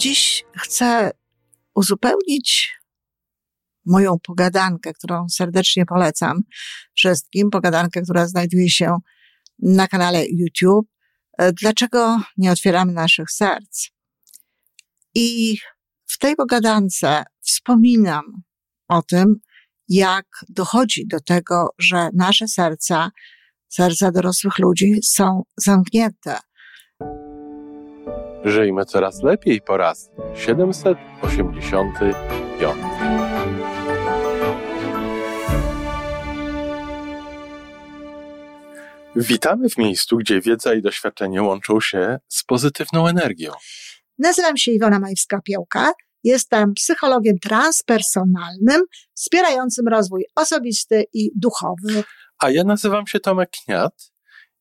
Dziś chcę uzupełnić moją pogadankę, którą serdecznie polecam wszystkim. Pogadankę, która znajduje się na kanale YouTube. Dlaczego nie otwieramy naszych serc? I w tej pogadance wspominam o tym, jak dochodzi do tego, że nasze serca, serca dorosłych ludzi są zamknięte. Żyjmy coraz lepiej po raz 785. Witamy w miejscu, gdzie wiedza i doświadczenie łączą się z pozytywną energią. Nazywam się Iwona Majwska-Piołka. Jestem psychologiem transpersonalnym, wspierającym rozwój osobisty i duchowy. A ja nazywam się Tomek Kniat.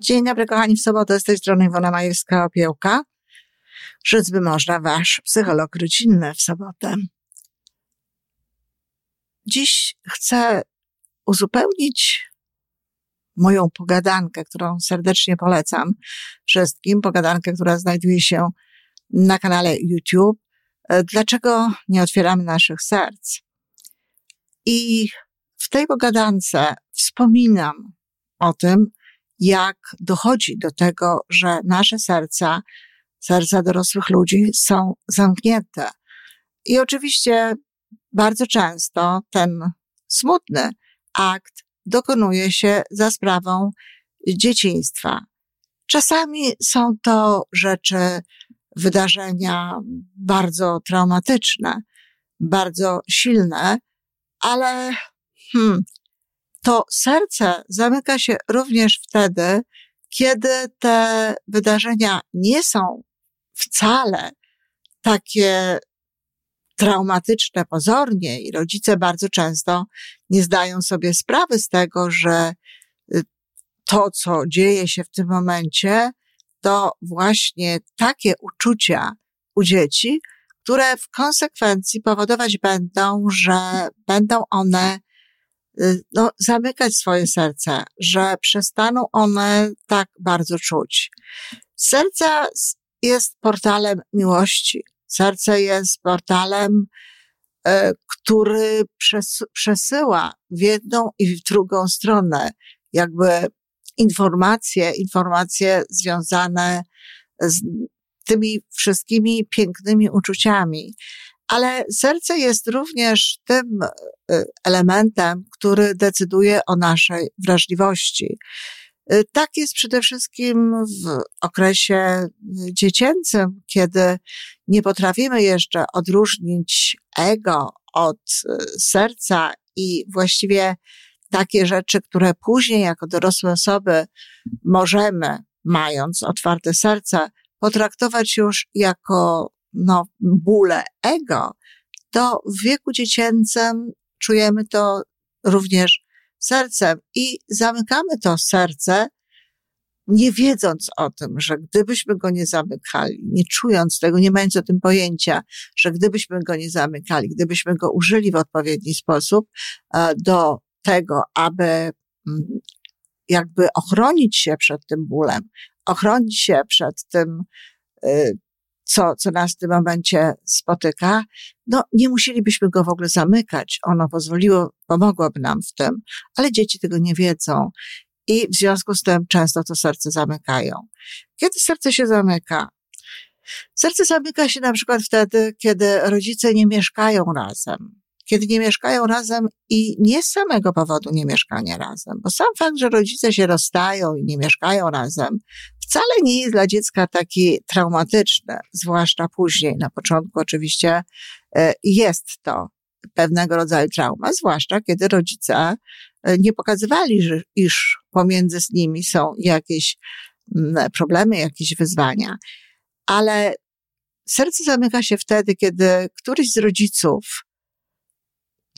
Dzień dobry, kochani, w sobotę z tej strony Iwona Majewska-Opiełka. Żyć by można, wasz psycholog rodzinny w sobotę. Dziś chcę uzupełnić moją pogadankę, którą serdecznie polecam wszystkim. Pogadankę, która znajduje się na kanale YouTube. Dlaczego nie otwieramy naszych serc? I w tej pogadance wspominam o tym, jak dochodzi do tego, że nasze serca, serca dorosłych ludzi są zamknięte. I oczywiście bardzo często ten smutny akt dokonuje się za sprawą dzieciństwa. Czasami są to rzeczy, wydarzenia bardzo traumatyczne, bardzo silne, ale hmm, to serce zamyka się również wtedy, kiedy te wydarzenia nie są wcale takie traumatyczne pozornie i rodzice bardzo często nie zdają sobie sprawy z tego, że y, to, co dzieje się w tym momencie, to właśnie takie uczucia u dzieci, które w konsekwencji powodować będą, że będą one no, zamykać swoje serce, że przestaną one tak bardzo czuć. Serce jest portalem miłości. Serce jest portalem, e, który przesyła w jedną i w drugą stronę jakby informacje, informacje związane z tymi wszystkimi pięknymi uczuciami. Ale serce jest również tym e, elementem, który decyduje o naszej wrażliwości. E, tak jest przede wszystkim w okresie dziecięcym, kiedy nie potrafimy jeszcze odróżnić ego od e, serca i właściwie takie rzeczy, które później jako dorosłe osoby możemy, mając otwarte serce, potraktować już jako no, bóle ego, to w wieku dziecięcym czujemy to również sercem i zamykamy to serce nie wiedząc o tym, że gdybyśmy go nie zamykali, nie czując tego, nie mając o tym pojęcia, że gdybyśmy go nie zamykali, gdybyśmy go użyli w odpowiedni sposób e, do tego, aby mm, jakby ochronić się przed tym bólem, ochronić się przed tym, e, co, co nas w tym momencie spotyka, no nie musielibyśmy go w ogóle zamykać. Ono pozwoliło, pomogłoby nam w tym, ale dzieci tego nie wiedzą i w związku z tym często to serce zamykają. Kiedy serce się zamyka? Serce zamyka się na przykład wtedy, kiedy rodzice nie mieszkają razem. Kiedy nie mieszkają razem i nie z samego powodu nie mieszkania razem, bo sam fakt, że rodzice się rozstają i nie mieszkają razem, wcale nie jest dla dziecka taki traumatyczny, zwłaszcza później. Na początku oczywiście e, jest to pewnego rodzaju trauma, zwłaszcza kiedy rodzice E, nie pokazywali, że, iż pomiędzy z nimi są jakieś mm, problemy, jakieś wyzwania. Ale serce zamyka się wtedy, kiedy któryś z rodziców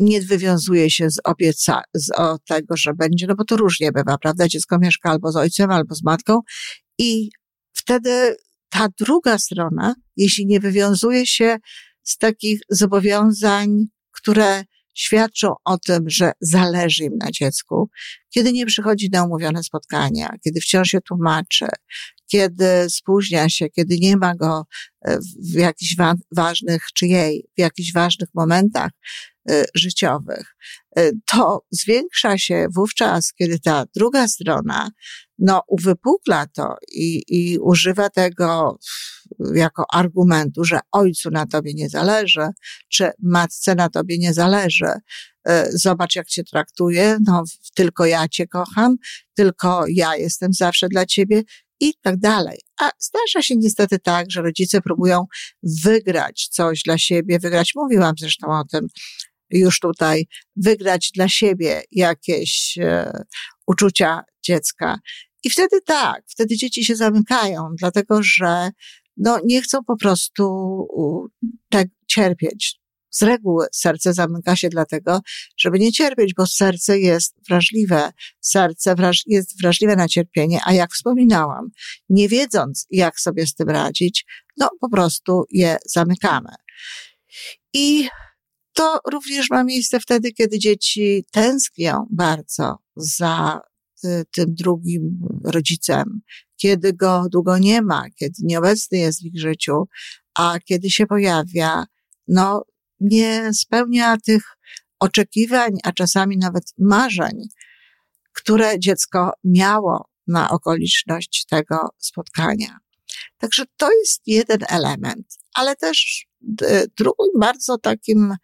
nie wywiązuje się z obieca, z o tego, że będzie, no bo to różnie bywa, prawda? Dziecko mieszka albo z ojcem, albo z matką i wtedy ta druga strona, jeśli nie wywiązuje się z takich zobowiązań, które świadczą o tym, że zależy im na dziecku, kiedy nie przychodzi na umówione spotkania, kiedy wciąż się tłumaczy, kiedy spóźnia się, kiedy nie ma go e, w jakichś wa ważnych, czy jej, w jakichś ważnych momentach życiowych, y, to zwiększa się wówczas, kiedy ta druga strona, no, uwypukla to i, i używa tego jako argumentu, że ojcu na tobie nie zależy, czy matce na tobie nie zależy. Zobacz, jak cię traktuje, no, tylko ja cię kocham, tylko ja jestem zawsze dla ciebie i tak dalej. A zdarza się niestety tak, że rodzice próbują wygrać coś dla siebie, wygrać, mówiłam zresztą o tym już tutaj, wygrać dla siebie jakieś e, uczucia dziecka. I wtedy tak, wtedy dzieci się zamykają, dlatego że no, nie chcą po prostu tak cierpieć. Z reguły serce zamyka się dlatego, żeby nie cierpieć, bo serce jest wrażliwe. Serce wraż jest wrażliwe na cierpienie, a jak wspominałam, nie wiedząc, jak sobie z tym radzić, no po prostu je zamykamy. I to również ma miejsce wtedy, kiedy dzieci tęsknią bardzo za y, tym drugim rodzicem, kiedy go długo nie ma, kiedy nieobecny jest w ich życiu, a kiedy się pojawia, no nie spełnia tych oczekiwań, a czasami nawet marzeń, które dziecko miało na okoliczność tego spotkania. Także to jest jeden element, ale też drugim bardzo takim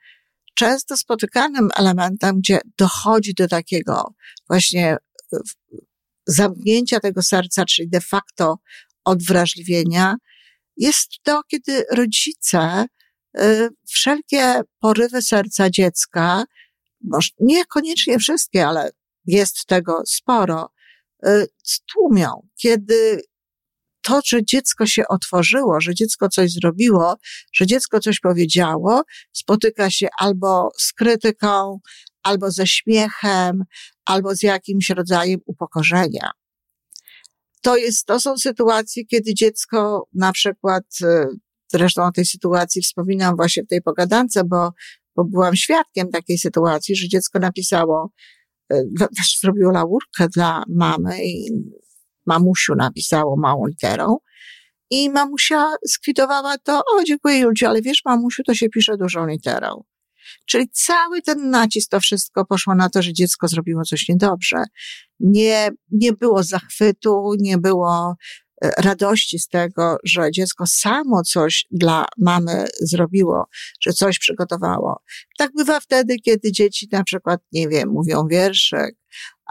często spotykanym elementem, gdzie dochodzi do takiego właśnie zamknięcia tego serca, czyli de facto odwrażliwienia, jest to, kiedy rodzice Y, wszelkie porywy serca dziecka, może niekoniecznie wszystkie, ale jest tego sporo, y, stłumią, kiedy to, że dziecko się otworzyło, że dziecko coś zrobiło, że dziecko coś powiedziało, spotyka się albo z krytyką, albo ze śmiechem, albo z jakimś rodzajem upokorzenia. To jest, to są sytuacje, kiedy dziecko na przykład y, Zresztą o tej sytuacji wspominam właśnie w tej pogadance, bo, bo byłam świadkiem takiej sytuacji, że dziecko napisało, e, zrobiło laurkę dla mamy i mamusiu napisało małą literą. I mamusia skwitowała to, o dziękuję Julciu, ale wiesz mamusiu, to się pisze dużą literą. Czyli cały ten nacisk, to wszystko poszło na to, że dziecko zrobiło coś niedobrze. Nie, nie było zachwytu, nie było radości z tego, że dziecko samo coś dla mamy zrobiło, że coś przygotowało. Tak bywa wtedy, kiedy dzieci na przykład, nie wiem, mówią wierszek,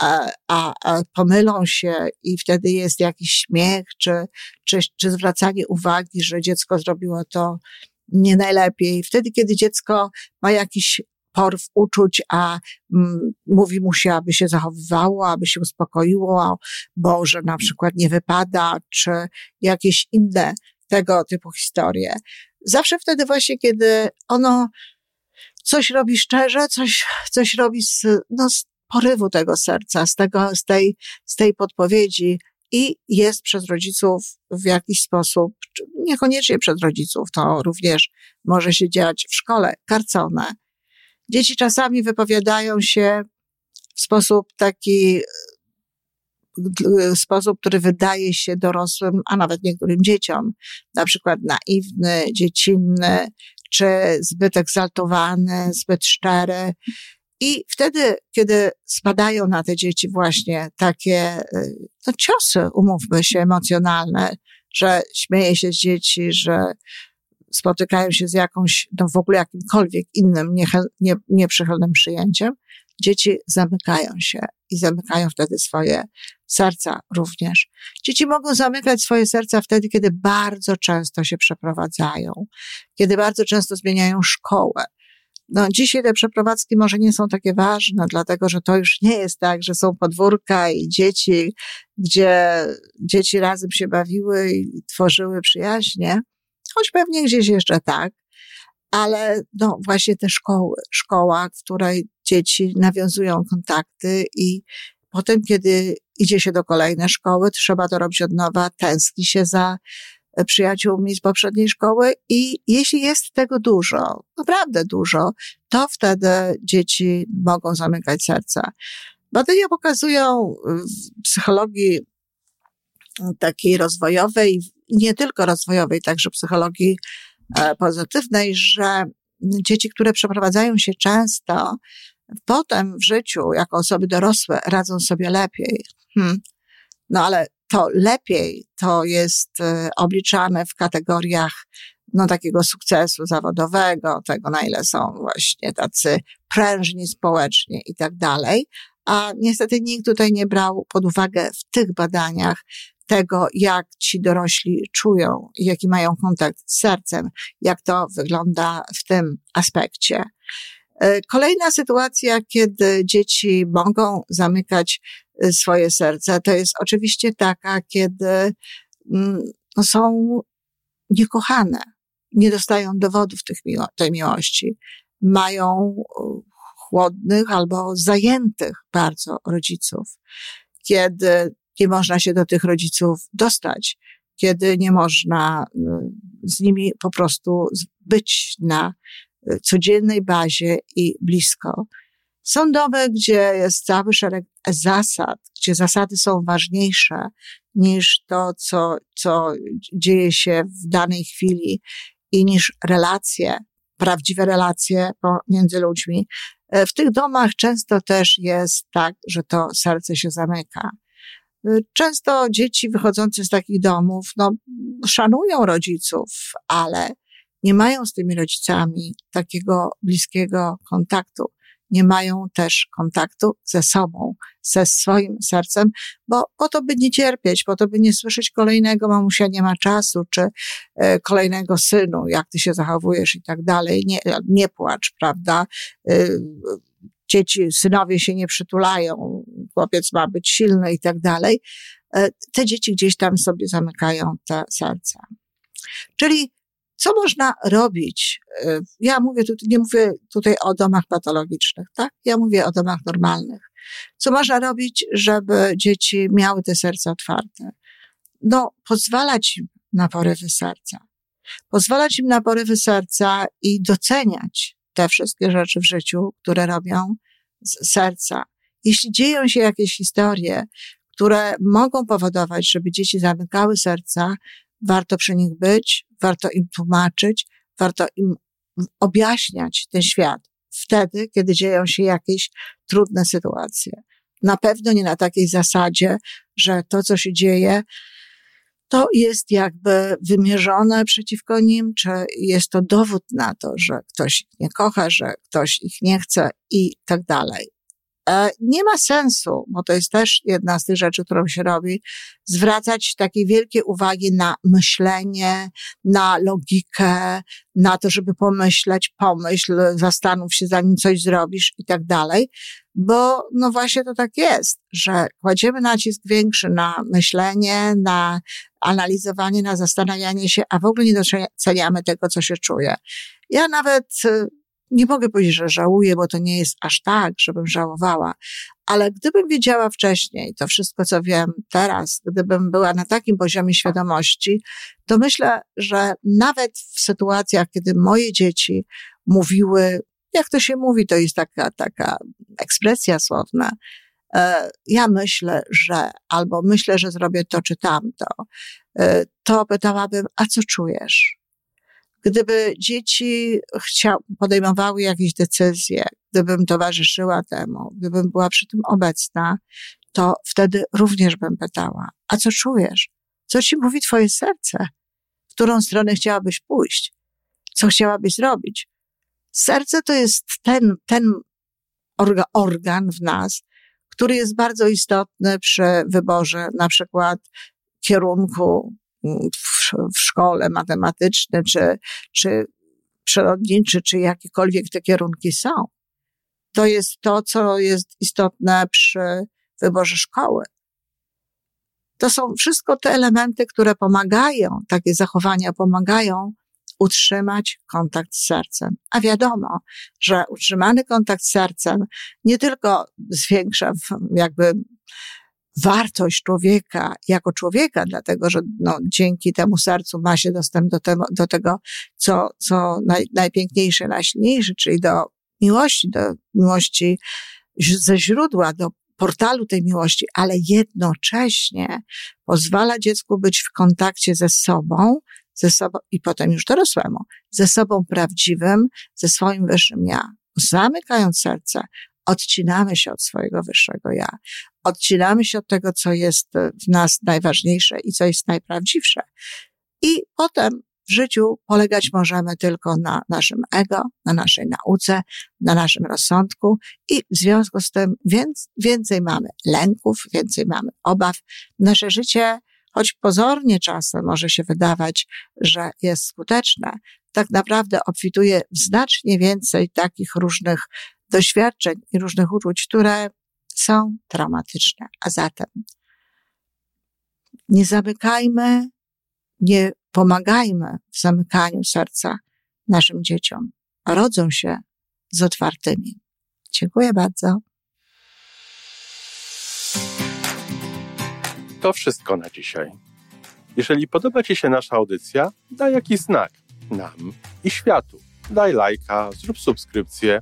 a, a, a pomylą się i wtedy jest jakiś śmiech, czy, czy, czy zwracanie uwagi, że dziecko zrobiło to nie najlepiej. Wtedy, kiedy dziecko ma jakiś porw uczuć, a mm, mówi mu się, aby się zachowywało, aby się uspokoiło, bo że na przykład nie wypada, czy jakieś inne tego typu historie. Zawsze wtedy właśnie, kiedy ono coś robi szczerze, coś, coś robi z, no, z porywu tego serca, z tego, z tej, z tej podpowiedzi i jest przez rodziców w jakiś sposób, niekoniecznie przez rodziców, to również może się dziać w szkole, karcone, Dzieci czasami wypowiadają się w sposób taki, sposób, który wydaje się dorosłym, a nawet niektórym dzieciom, na przykład naiwny, dziecinny, czy zbyt egzaltowany, zbyt szczery. I wtedy, kiedy spadają na te dzieci właśnie takie no, ciosy, umówmy się, emocjonalne, że śmieje się z dzieci, że spotykają się z jakąś, no w ogóle jakimkolwiek innym nie, nieprzychylnym przyjęciem, dzieci zamykają się i zamykają wtedy swoje serca również. Dzieci mogą zamykać swoje serca wtedy, kiedy bardzo często się przeprowadzają, kiedy bardzo często zmieniają szkołę. No, dzisiaj te przeprowadzki może nie są takie ważne, dlatego że to już nie jest tak, że są podwórka i dzieci, gdzie dzieci razem się bawiły i tworzyły przyjaźnie, choć pewnie gdzieś jeszcze tak, ale no właśnie te szkoły, szkoła, w której dzieci nawiązują kontakty i potem, kiedy idzie się do kolejnej szkoły, trzeba to robić od nowa, tęskni się za przyjaciółmi z poprzedniej szkoły i jeśli jest tego dużo, naprawdę dużo, to wtedy dzieci mogą zamykać serca. Badania pokazują w psychologii takiej rozwojowej, nie tylko rozwojowej, także psychologii e, pozytywnej, że dzieci, które przeprowadzają się często, potem w życiu, jako osoby dorosłe, radzą sobie lepiej. Hmm. No ale to lepiej to jest e, obliczane w kategoriach no, takiego sukcesu zawodowego, tego na ile są właśnie tacy prężni społecznie i tak dalej. A niestety nikt tutaj nie brał pod uwagę w tych badaniach tego, jak ci dorośli czują, jaki mają kontakt z sercem, jak to wygląda w tym aspekcie. E, kolejna sytuacja, kiedy dzieci mogą zamykać e, swoje serce, to jest oczywiście taka, kiedy mm, no, są niekochane, nie dostają dowodów tych miło- tej miłości, mają e, chłodnych albo zajętych bardzo rodziców, kiedy nie można się do tych rodziców dostać, kiedy nie można z nimi po prostu być na codziennej bazie i blisko. Są domy, gdzie jest cały szereg zasad, gdzie zasady są ważniejsze niż to, co, co dzieje się w danej chwili i niż relacje, prawdziwe relacje pomiędzy ludźmi. E, w tych domach często też jest tak, że to serce się zamyka. Często dzieci wychodzące z takich domów, no, szanują rodziców, ale nie mają z tymi rodzicami takiego bliskiego kontaktu. Nie mają też kontaktu ze sobą, ze swoim sercem, bo po to, by nie cierpieć, po to, by nie słyszeć kolejnego mamusia nie ma czasu, czy e, kolejnego synu, jak ty się zachowujesz i tak dalej. Nie, nie płacz, prawda? E, dzieci, synowie się nie przytulają, chłopiec ma być silny i tak dalej. E, te dzieci gdzieś tam sobie zamykają te serca. Czyli co można robić? E, ja mówię tutaj, nie mówię tutaj o domach patologicznych, tak? Ja mówię o domach normalnych. Co można robić, żeby dzieci miały te serca otwarte? No, pozwalać im na porywy serca. Pozwalać im na porywy serca i doceniać te wszystkie rzeczy w życiu, które robią z serca. Jeśli dzieją się jakieś historie, które mogą powodować, żeby dzieci zamykały serca, warto przy nich być, warto im tłumaczyć, warto im objaśniać ten świat wtedy, kiedy dzieją się jakieś trudne sytuacje. Na pewno nie na takiej zasadzie, że to, co się dzieje, to jest jakby wymierzone przeciwko nim, czy jest to dowód na to, że ktoś ich nie kocha, że ktoś ich nie chce i tak dalej. E, nie ma sensu, bo to jest też jedna z tych rzeczy, którą się robi, zwracać takiej wielkiej uwagi na myślenie, na logikę, na to, żeby pomyśleć, pomyśl, zastanów się, zanim coś zrobisz i tak dalej, bo no właśnie to tak jest, że kładziemy nacisk większy na myślenie, na analizowanie, na zastanawianie się, a w ogóle nie doceniamy tego, co się czuje. Ja nawet nie mogę powiedzieć, że żałuję, bo to nie jest aż tak, żebym żałowała, ale gdybym wiedziała wcześniej to wszystko, co wiem teraz, gdybym była na takim poziomie świadomości, to myślę, że nawet w sytuacjach, kiedy moje dzieci mówiły, jak to się mówi, to jest taka, taka ekspresja słowna, e, ja myślę, że, albo myślę, że zrobię to czy tamto, e, to pytałabym, a co czujesz? Gdyby dzieci chcia, podejmowały jakieś decyzje, gdybym towarzyszyła temu, gdybym była przy tym obecna, to wtedy również bym pytała, a co czujesz? Co ci mówi twoje serce? W którą stronę chciałabyś pójść? Co chciałabyś zrobić? Serce to jest ten, ten orga, organ w nas, który jest bardzo istotny przy wyborze na przykład kierunku w, szkole matematyczne, czy, czy przyrodniczy, czy jakiekolwiek te kierunki są. To jest to, co jest istotne przy wyborze szkoły. To są wszystko te elementy, które pomagają, takie zachowania pomagają utrzymać kontakt z sercem. A wiadomo, że utrzymany kontakt z sercem nie tylko zwiększa jakby wartość człowieka jako człowieka, dlatego że no, dzięki temu sercu ma się dostęp do, te, do tego, co, co naj, najpiękniejsze, najsilniejsze, czyli do miłości, do miłości ze źródła, do portalu tej miłości, ale jednocześnie pozwala dziecku być w kontakcie ze sobą, ze sobą i potem już dorosłemu, ze sobą prawdziwym, ze swoim wyższym ja. Zamykając serce, odcinamy się od swojego wyższego ja. Odcinamy się od tego, co jest w nas najważniejsze i co jest najprawdziwsze. I potem w życiu polegać możemy tylko na naszym ego, na naszej nauce, na naszym rozsądku i w związku z tym więcej mamy lęków, więcej mamy obaw. Nasze życie, choć pozornie czasem może się wydawać, że jest skuteczne, tak naprawdę obfituje w znacznie więcej takich różnych doświadczeń i różnych uczuć, które są traumatyczne. A zatem nie zamykajmy, nie pomagajmy w zamykaniu serca naszym dzieciom. Rodzą się z otwartymi. Dziękuję bardzo. To wszystko na dzisiaj. Jeżeli podoba Ci się nasza audycja, daj jakiś znak nam i światu. Daj lajka, zrób subskrypcję,